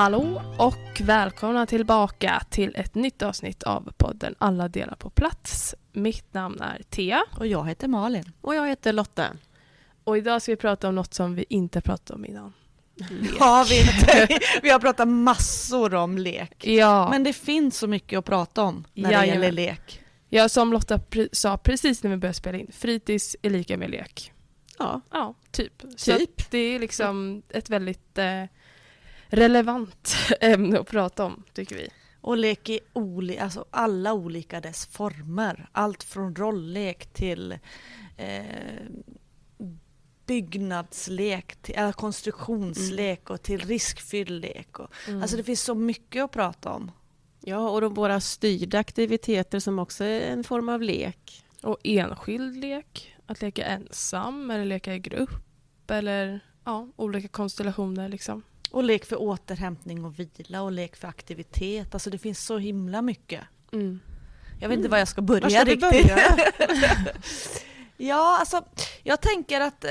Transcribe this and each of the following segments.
Hallå och välkomna tillbaka till ett nytt avsnitt av podden Alla delar på plats. Mitt namn är Thea Och jag heter Malin. Och jag heter Lotta. och idag ska vi prata om något som vi inte pratat om innan. Lek. Ja, vi, vi har pratat massor om lek. Ja, Men det finns så mycket att prata om när det Jajamän. gäller lek. ja, som Lotta pre- sa precis när vi började spela in, fritids är lika med lek. Ja, Ja, typ. Så Typ. att det är liksom ett väldigt eh, relevant ämne att prata om, tycker vi. Och lek i oli, alltså alla olika dess former. Allt från rolllek till eh, byggnadslek, till, eller konstruktionslek och till riskfylld lek. Och, Alltså det finns så mycket att prata om. ja och de våra styrda aktiviteter som också är en form av lek. Och enskild lek, att leka ensam eller leka i grupp eller ja, olika konstellationer liksom. Och lek för återhämtning och vila och lek för aktivitet. Alltså det finns så himla mycket. Mm. Jag vet inte var jag ska börja ska riktigt. börja? ja, alltså jag tänker att eh,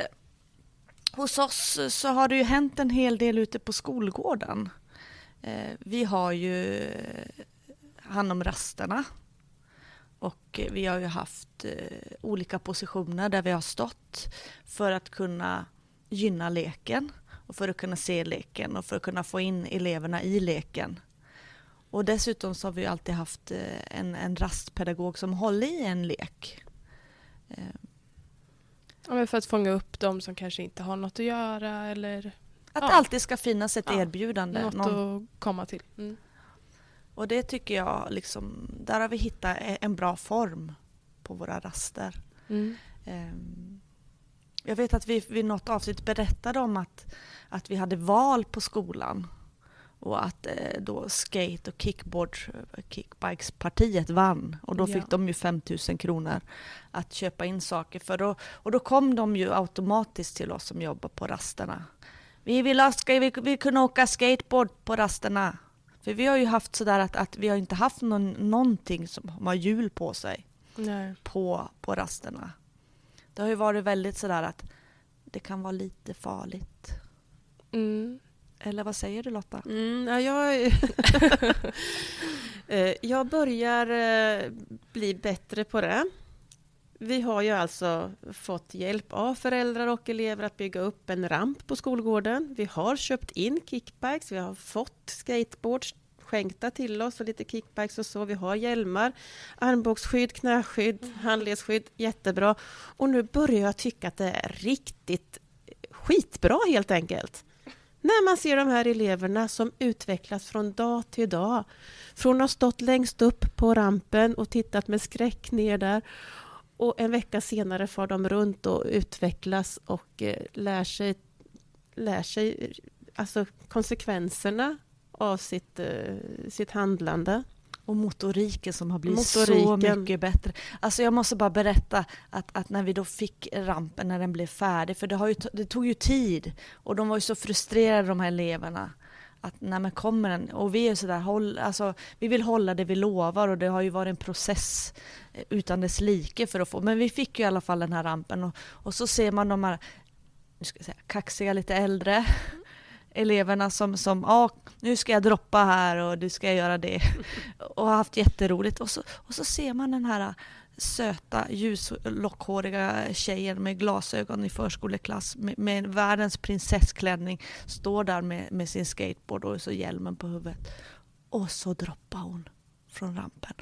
hos oss så har det ju hänt en hel del ute på skolgården. Eh, vi har ju eh, hand om rasterna. Och eh, vi har ju haft eh, olika positioner där vi har stått för att kunna gynna leken och för att kunna se leken och för att kunna få in eleverna i leken. Och dessutom så har vi alltid haft eh, en, en rastpedagog som håller i en lek. Eh, Ja, men för att fånga upp de som kanske inte har något att göra eller Att Ja. det alltid ska finnas ett Ja, erbjudande. något Någon, att komma till. Mm. och det tycker jag, liksom, där har vi hittat e- en bra form på våra raster. Mm. Ehm, Jag vet att vi vid något avsnitt berättade om att, att vi hade val på skolan och att eh, då skate och kickboard, eh, kickbikespartiet vann och då Ja. fick de ju 5000 kronor att köpa in saker för. Då, och då kom de ju automatiskt till oss som jobbar på rasterna. Vi vill, ha, ska vi, vi kunna åka skateboard på rasterna. För vi har ju haft sådär att, att vi har inte haft någon, någonting som har hjul på sig Nej. på, på rasterna. Det har ju varit väldigt sådär att det kan vara lite farligt. Mm. Eller vad säger du Lotta? Mm, ja, jag, Eh, jag börjar eh, bli bättre på det. Vi har ju alltså fått hjälp av föräldrar och elever att bygga upp en ramp på skolgården. Vi har köpt in kickbikes, vi har fått skateboards skänkta till oss och lite kickbikes och så. Vi har hjälmar, armbågsskydd, knäskydd, handledsskydd. Jättebra. Och nu börjar jag tycka att det är riktigt skitbra helt enkelt. När man ser de här eleverna som utvecklas från dag till dag. Från att ha stått längst upp på rampen och tittat med skräck ner där. Och en vecka senare far de runt och utvecklas och eh, lär sig, lär sig alltså konsekvenserna av sitt, eh, sitt handlande. Och motoriken som har blivit så Motoriken. mycket bättre. Alltså jag måste bara berätta att, att när vi då fick rampen, när den blev färdig, för det, har ju, det tog ju tid. Och de var ju så frustrerade de här eleverna. Att när man kommer den, och vi är sådär, håll, alltså, vi vill hålla det vi lovar och det har ju varit en process eh, utan dess like för att få, men vi fick ju i alla fall den här rampen och, och så ser man de här, nu ska jag säga, kaxiga lite äldre eleverna som, som ja, nu ska jag droppa här och du ska göra det. Och har haft jätteroligt. Och så, och så ser man den här söta ljuslockhåriga tjejen med glasögon i förskoleklass med, med världens prinsessklänning står där med, med sin skateboard och så hjälmen på huvudet. Och så droppar hon från rampen.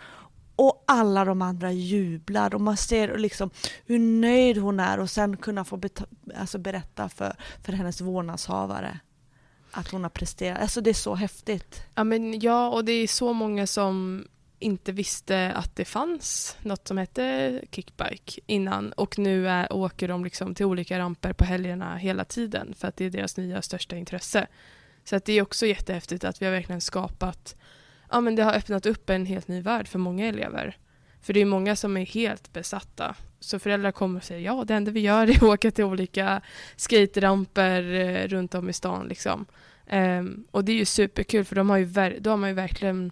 Och alla de andra jublar och man ser liksom hur nöjd hon är och sen kunna få alltså berätta för, för hennes vårdnadshavare att hon har presterat. Alltså det är så häftigt. Ja, men ja, och det är så många som inte visste att det fanns något som hette kickbike innan och nu är, åker de liksom till olika ramper på helgerna hela tiden för att det är deras nya största intresse. Så att det är också jättehäftigt att vi har verkligen skapat, ja men det har öppnat upp en helt ny värld för många elever. För det är många som är helt besatta. Så föräldrar kommer och säger ja, det enda vi gör är att åka till olika skateramper eh, runt om i stan liksom. Um, och det är ju superkul för de har ju ver- då har man ju verkligen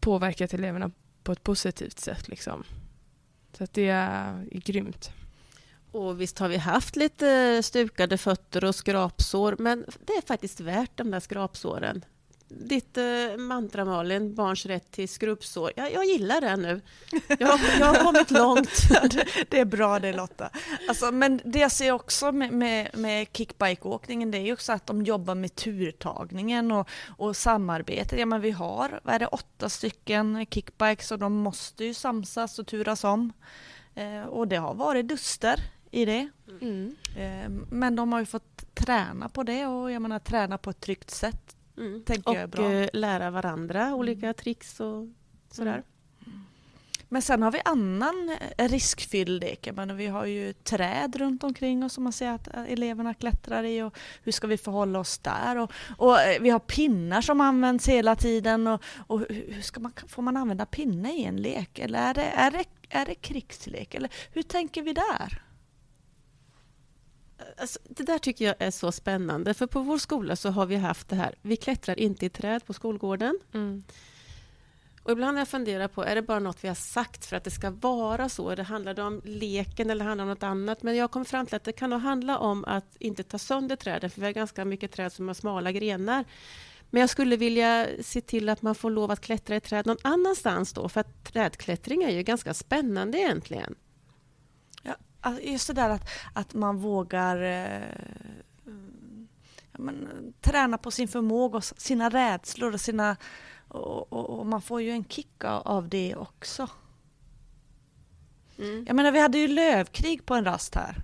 påverkat eleverna på ett positivt sätt. Liksom. Så att det är, är grymt. Och visst har vi haft lite stukade fötter och skrapsår, men det är faktiskt värt de där skrapsåren. Ditt eh, mantra Malin, barns rätt till skrubbsår. Ja, jag gillar det nu. Jag, jag har kommit långt. det är bra det Lotta. Alltså, men det jag ser också med, med, med kickbikeåkningen det är ju också att de jobbar med turtagningen och, och samarbetet. Ja men vi har, vad är det, åtta stycken kickbikes och de måste ju samsas och turas om. Eh, och det har varit duster i det. Mm. Eh, men de har ju fått träna på det och jag menar träna på ett tryggt sätt. Mm. Och eh, lära varandra olika tricks och sådär. Men sen har vi annan eh, riskfylld lek. Vi har ju träd runt omkring oss som man ser att eh, eleverna klättrar i och hur ska vi förhålla oss där? Och, och vi har pinnar som används hela tiden och, och hur hur ska man, får man använda pinne i en lek? Eller är det, är det, är det krigslek? Eller hur tänker vi där? Alltså, det där tycker jag är så spännande, för på vår skola så har vi haft det här, vi klättrar inte i träd på skolgården. Mm. Och ibland har jag funderat på, är det bara något vi har sagt för att det ska vara så? Eller handlar det om leken eller handlar det om något annat? Men jag kom fram till att det kan nog handla om att inte ta sönder träden, för vi har ganska mycket träd som har smala grenar. Men jag skulle vilja se till att man får lov att klättra i träd någon annanstans då, för att trädklättring är ju ganska spännande egentligen. Alltså, Just det där att, att man vågar eh, ja, men, träna på sin förmåga och sina rädslor och sina... Och, och, och man får ju en kick av, det också. Mm. Jag menar, vi hade ju lövkrig på en rast här.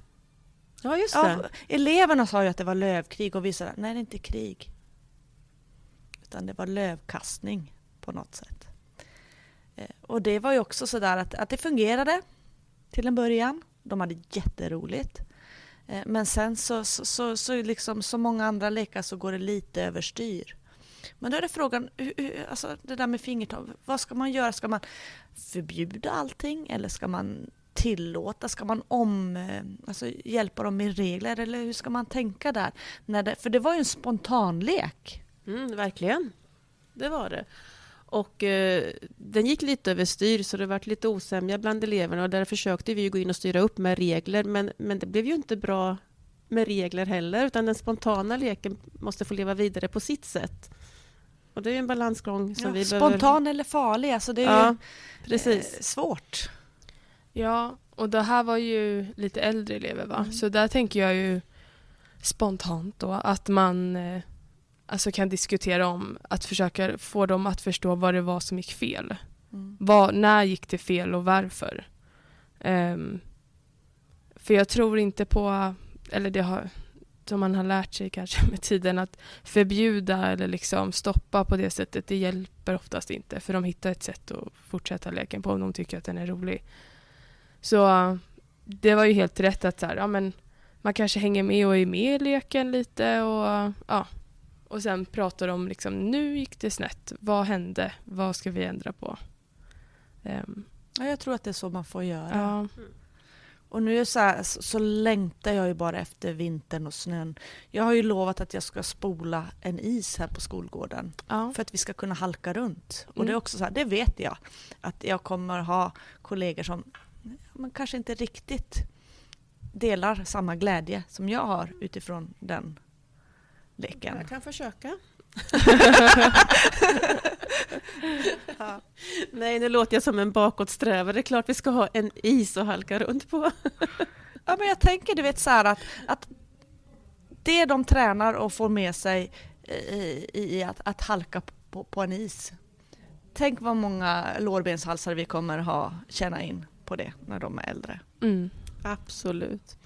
Ja, just Ja, det. eleverna sa ju att det var lövkrig och vi sa nej det är inte krig. Utan det var lövkastning på något sätt. Eh, Och det var ju också sådär att, att det fungerade till en början. De hade jätteroligt. Eh, men sen så, så, så, så liksom som många andra lekar så går det lite överstyr. Men då är det frågan, alltså det där med fingertag, vad ska man göra? Ska man förbjuda allting eller ska man tillåta? Ska man om, eh, alltså hjälpa dem med regler eller hur ska man tänka där? När det, för det var ju en spontanlek. Mm, verkligen. Det var det. Och eh, den gick lite överstyr så det var lite osämja bland eleverna och där försökte vi ju gå in och styra upp med regler men, men det blev ju inte bra med regler heller utan den spontana leken måste få leva vidare på sitt sätt. Och det är ju en balansgång som Ja, vi spontan behöver... eller farlig, alltså det är Ja, ju precis. eh, svårt. Ja, och det här var ju lite äldre elever va? Mm. Så där tänker jag ju spontant då att man eh, alltså kan diskutera om att försöka få dem att förstå vad det var som gick fel. Mm. Vad, när gick det fel och varför? Ehm, för jag tror inte på, eller det har, som man har lärt sig kanske med tiden, att förbjuda eller liksom stoppa på det sättet, det hjälper oftast inte. För de hittar ett sätt att fortsätta leken på om de tycker att den är rolig. Så det var ju helt rätt att så här, ja, men man kanske hänger med och är med i leken lite och ja. Och sen pratar de liksom, nu gick det snett, vad hände, vad ska vi ändra på? Ehm, Ja, jag tror att det är så man får göra. ja. Och nu så, här, så, så längtar jag ju bara efter vintern och snön. Jag har ju lovat att jag ska spola en is här på skolgården Ja. för att vi ska kunna halka runt. Och Mm. det är också så här, det vet jag att jag kommer ha kollegor som men kanske inte riktigt delar samma glädje som jag har utifrån den leken. Jag kan försöka. Nej, nu låter jag som en bakåtsträvare. Det är klart vi ska ha en is att halka runt på. Ja, men jag tänker du vet så här att, att det de tränar och får med sig i, i att, att halka på, på en is. Tänk vad många lårbenshalsar vi kommer ha tjäna in på det när de är äldre. Mm. Absolut.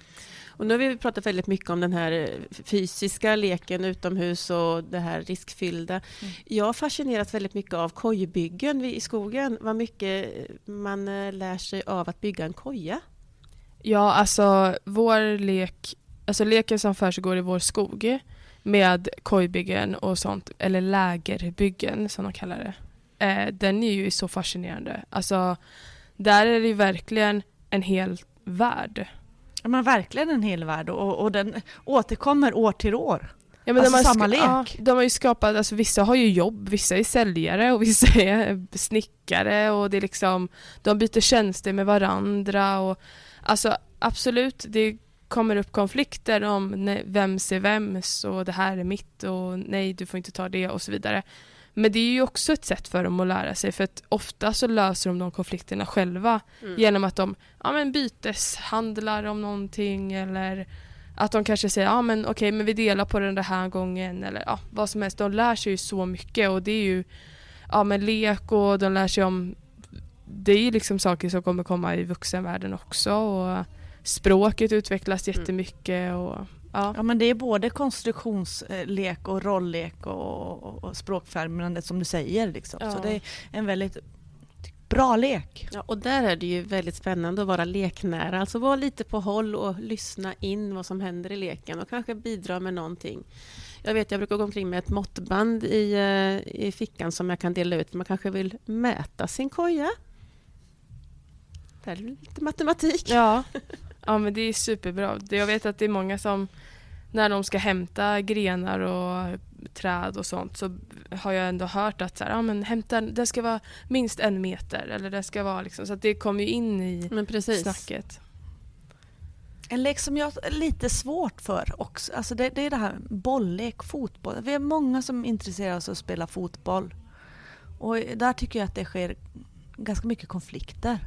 Och nu har vi pratat väldigt mycket om den här eh, fysiska leken utomhus och det här riskfyllda. Mm. Jag har fascinerats väldigt mycket av kojbyggen i skogen. Vad mycket man eh, lär sig av att bygga en koja. Ja, alltså vår lek, alltså leken som försiggår i vår skog med kojbyggen och sånt, eller lägerbyggen som de kallar det, eh, den är ju så fascinerande. Alltså, där är det ju verkligen en hel värld. Ja, men verkligen en hel värld och, och den återkommer år till år. Ja, men Alltså de har samma lek. Ja, de har ju skapat, alltså vissa har ju jobb, vissa är säljare och vissa är snickare och det är liksom, de byter tjänster med varandra och alltså absolut, det kommer upp konflikter om vems är vems och det här är mitt och nej, du får inte ta det och så vidare. Men det är ju också ett sätt för dem att lära sig för att ofta så löser de de konflikterna själva Mm. genom att de ja, men byteshandlar om någonting eller att de kanske säger ja men okej men vi delar på den här gången eller ja, vad som helst. De lär sig ju så mycket och det är ju ja men lek och de lär sig om det är ju liksom saker som kommer komma i vuxenvärlden också och språket utvecklas Mm. jättemycket och ja. Ja men det är både konstruktionslek och rolllek och, och, och språkfrämjande som du säger. Liksom. Ja. Så det är en väldigt bra lek. Ja, och där är det ju väldigt spännande att vara leknära, alltså vara lite på håll och lyssna in vad som händer i leken och kanske bidra med någonting. Jag vet, jag brukar gå omkring med ett måttband i, eh, i fickan som jag kan dela ut. Man kanske vill mäta sin koja. Det är lite matematik. Ja. ja men det är superbra. Jag vet att det är många som när de ska hämta grenar och träd och sånt så har jag ändå hört att så här, ja, men hämta, det ska vara minst en meter eller det ska vara liksom så att det kommer ju in i Men precis. snacket. En lek som jag har lite svårt för också, alltså det, det är det här bolllek, fotboll. Vi är många som intresserar oss av att spela fotboll. Och där tycker jag att det sker ganska mycket konflikter.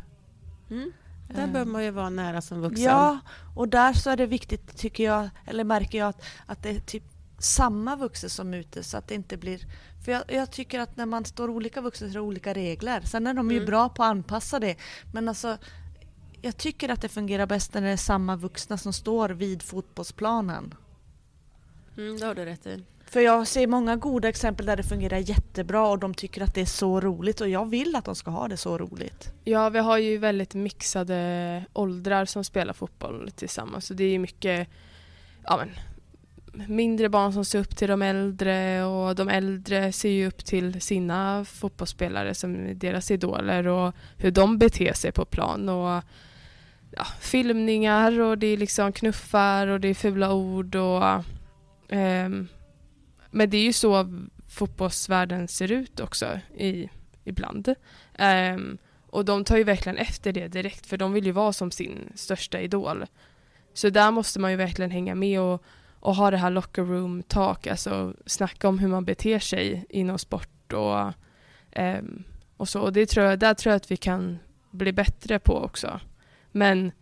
Mm. Där Eh. bör man ju vara nära som vuxen. Ja, och där så är det viktigt tycker jag, eller märker jag att, att det är typ samma vuxen som ute så att det inte blir... För jag, jag tycker att när man står olika vuxna så är det olika regler. Sen är de ju Mm. bra på att anpassa det. Men alltså, jag tycker att det fungerar bäst när det är samma vuxna som står vid fotbollsplanen. Mm, det har du rätt i. För jag ser många goda exempel där det fungerar jättebra och de tycker att det är så roligt och jag vill att de ska ha det så roligt. Ja, vi har ju väldigt mixade åldrar som spelar fotboll tillsammans. Så det är ju mycket ja, men, mindre barn som ser upp till de äldre och de äldre ser ju upp till sina fotbollsspelare som är deras idoler och hur de beter sig på plan. Och, ja, filmningar och det är liksom knuffar och det är fula ord och um, men det är ju så fotbollsvärlden ser ut också i, ibland. Um, och de tar ju verkligen efter det direkt för de vill ju vara som sin största idol. Så där måste man ju verkligen hänga med och, och ha det här locker room talk, alltså snacka om hur man beter sig inom sport och, um, och så. Och det tror jag, där tror jag att vi kan bli bättre på också. Men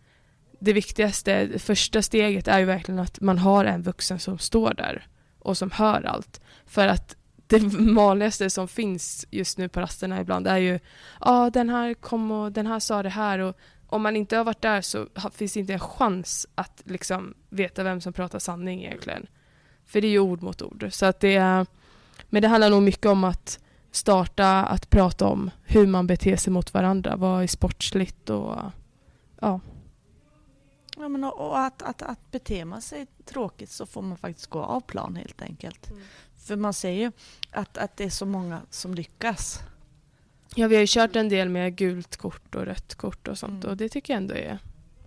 det viktigaste, första steget är ju verkligen att man har en vuxen som står där och som hör allt. För att det vanligaste som finns just nu på rasterna ibland är ju ja ah, den här kom och den här sa det här och om man inte har varit där så finns det inte en chans att liksom veta vem som pratar sanning egentligen. För det är ju ord mot ord. Så att det är, men det handlar nog mycket om att starta att prata om hur man beter sig mot varandra, vad är sportsligt och ja. Ja, men och, att, att, att beter man sig tråkigt så får man faktiskt gå av plan helt enkelt. Mm. För man ser ju att, att det är så många som lyckas. Ja, vi har ju kört en del med gult kort och rött kort och sånt Mm. och det tycker jag ändå är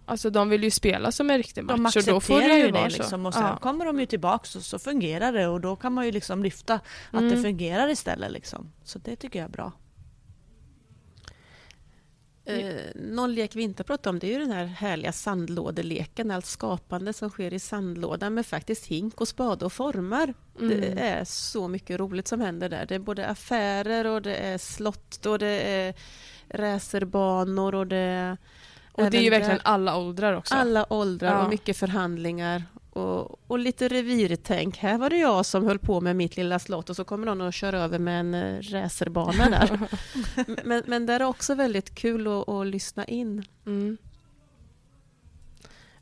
Alltså de vill ju spela som en riktig match De och accepterar då får det ju det liksom, och sen ja. kommer de ju tillbaka och så fungerar det och då kan man ju liksom lyfta att det Mm. fungerar istället. Liksom. Så det tycker jag är bra. Eh, någon lek vi inte har pratat om det är ju den här härliga sandlådeleken, allt skapande som sker i sandlådan med faktiskt hink och spade och formar. Det Mm. är så mycket roligt som händer där. Det är både affärer och det är slott och det är racerbanor och det är Och det är ju verkligen alla åldrar också. alla åldrar Ja. och mycket förhandlingar och, och lite revirtänk. Här var det jag som höll på med mitt lilla slott och så kommer någon och kör över med en eh, racerbana där. men, men det är också väldigt kul att, att lyssna in. Mm.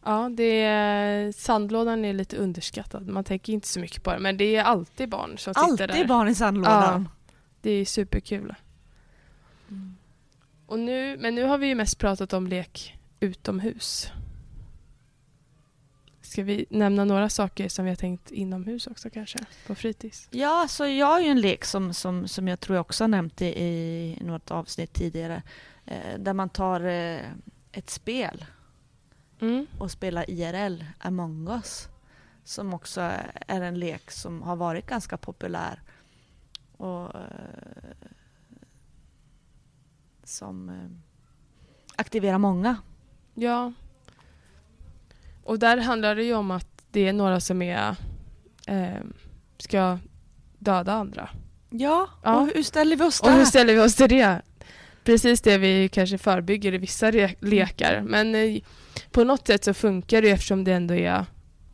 Ja, det är, sandlådan är lite underskattad. Man tänker inte så mycket på det. Men det är alltid barn som sitter Alltid där. barn i sandlådan. Det är superkul. Mm. Och nu, men nu har vi ju mest pratat om lek utomhus. Ska vi nämna några saker som vi har tänkt inomhus också kanske? På fritids? Ja, så jag har ju en lek som, som, som jag tror jag också har nämnt i, i något avsnitt tidigare. Eh, där man tar eh, ett spel Mm. och spelar IRL, Among us. som också är en lek som har varit ganska populär. Och eh, som eh, aktiverar många. Ja. Och där handlar det ju om att det är några som är, eh, ska döda andra. Ja, Ja. och hur ställer vi oss Och hur där? ställer vi oss till det? Precis det vi kanske förebygger i vissa lekar. Men eh, på något sätt så funkar det eftersom det ändå är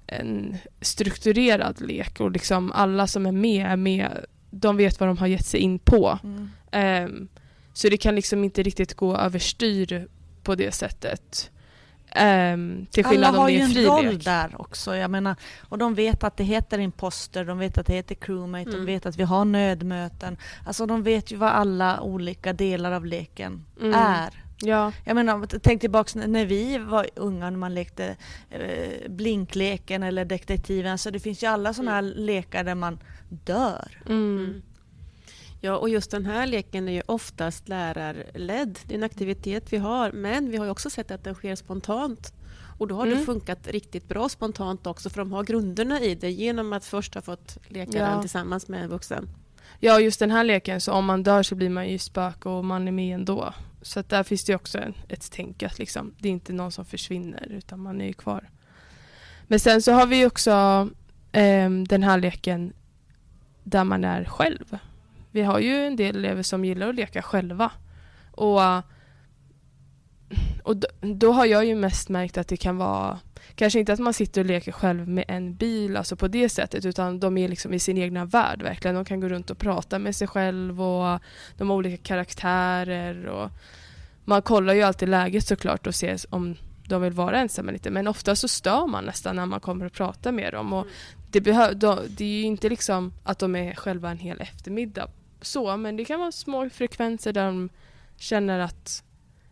en strukturerad lek och liksom alla som är med är med. De vet vad de har gett sig in på. Mm. Ehm, så det kan liksom inte riktigt gå överstyr på det sättet. Um, till Alla skillnad om har det ju är en roll där också. Jag menar, och de vet att det heter imposter, de vet att det heter crewmate, de Mm. vet att vi har nödmöten. Alltså de vet ju vad alla olika delar av leken Mm. är. Ja, Jag menar, tänk tillbaks när- när vi var unga, när man lekte eh, blinkleken eller detektiven. Så det finns ju alla sådana här lekar där man dör. mm. Ja, och just den här leken är ju oftast lärarledd. Det är en aktivitet vi har, men vi har också sett att den sker spontant. Och då har Mm. det funkat riktigt bra spontant också, för de har grunderna i det genom att först ha fått leka Ja. den tillsammans med en vuxen. ja, just den här leken, så om man dör så blir man ju spök och man är med ändå. Så att där finns det också en, ett tänk att liksom, det är inte någon som försvinner utan man är ju kvar. Men sen så har vi också ehm, den här leken där man är själv. Vi har ju en del elever som gillar att leka själva. Och, och då, då har jag ju mest märkt att det kan vara Kanske inte att man sitter och leker själv med en bil, alltså på det sättet, utan de är liksom i sin egna värld verkligen. De kan gå runt och prata med sig själv och de har olika karaktärer och man kollar ju alltid läget såklart och ser om de vill vara ensamma lite, men ofta så stör man nästan när man kommer och pratar med dem. Och det, behö- de, det är ju inte liksom att de är själva en hel eftermiddag så, men det kan vara små frekvenser där de känner att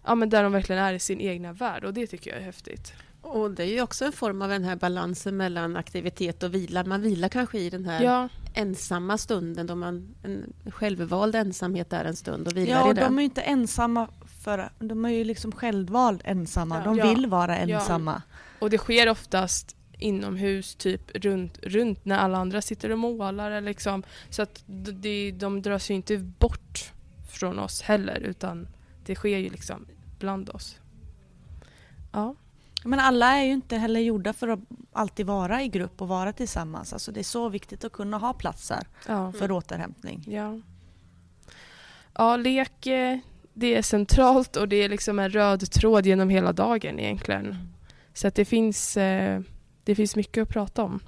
Ja men där de verkligen är i sin egna värld och det tycker jag är häftigt. Och det är ju också en form av den här balansen mellan aktivitet och vila. Man vilar kanske i den här Ja, ensamma stunden då man en självvald ensamhet är en stund och vilar Ja, i och den. de är ju inte ensamma för de är ju liksom självvald ensamma. Ja. De Ja. vill vara Ja. ensamma. och det sker oftast inomhus, typ runt, runt när alla andra sitter och målar. Liksom, så att d- det, de dras ju inte bort från oss heller utan det sker ju liksom bland oss. Ja, Men alla är ju inte heller gjorda för att alltid vara i grupp och vara tillsammans. Alltså det är så viktigt att kunna ha platser ja. för återhämtning. Ja. Ja, lek eh, det är centralt och det är liksom en röd tråd genom hela dagen egentligen. Så att det finns, eh, det finns mycket att prata om.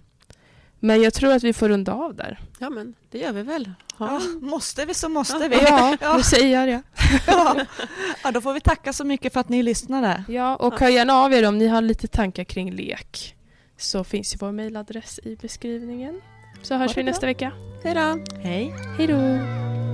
Men jag tror att vi får runda av där. Ja, men det gör vi väl. Ja, Ja. måste vi så måste Ja. vi. Ja, Ja. nu säger jag det. Ja. ja, då får vi tacka så mycket för att ni lyssnade. Ja, och hör gärna av er om ni har lite tankar kring lek. Så finns ju vår mejladress i beskrivningen. Så hörs vi nästa vecka. Hej då! Hej. Hej då!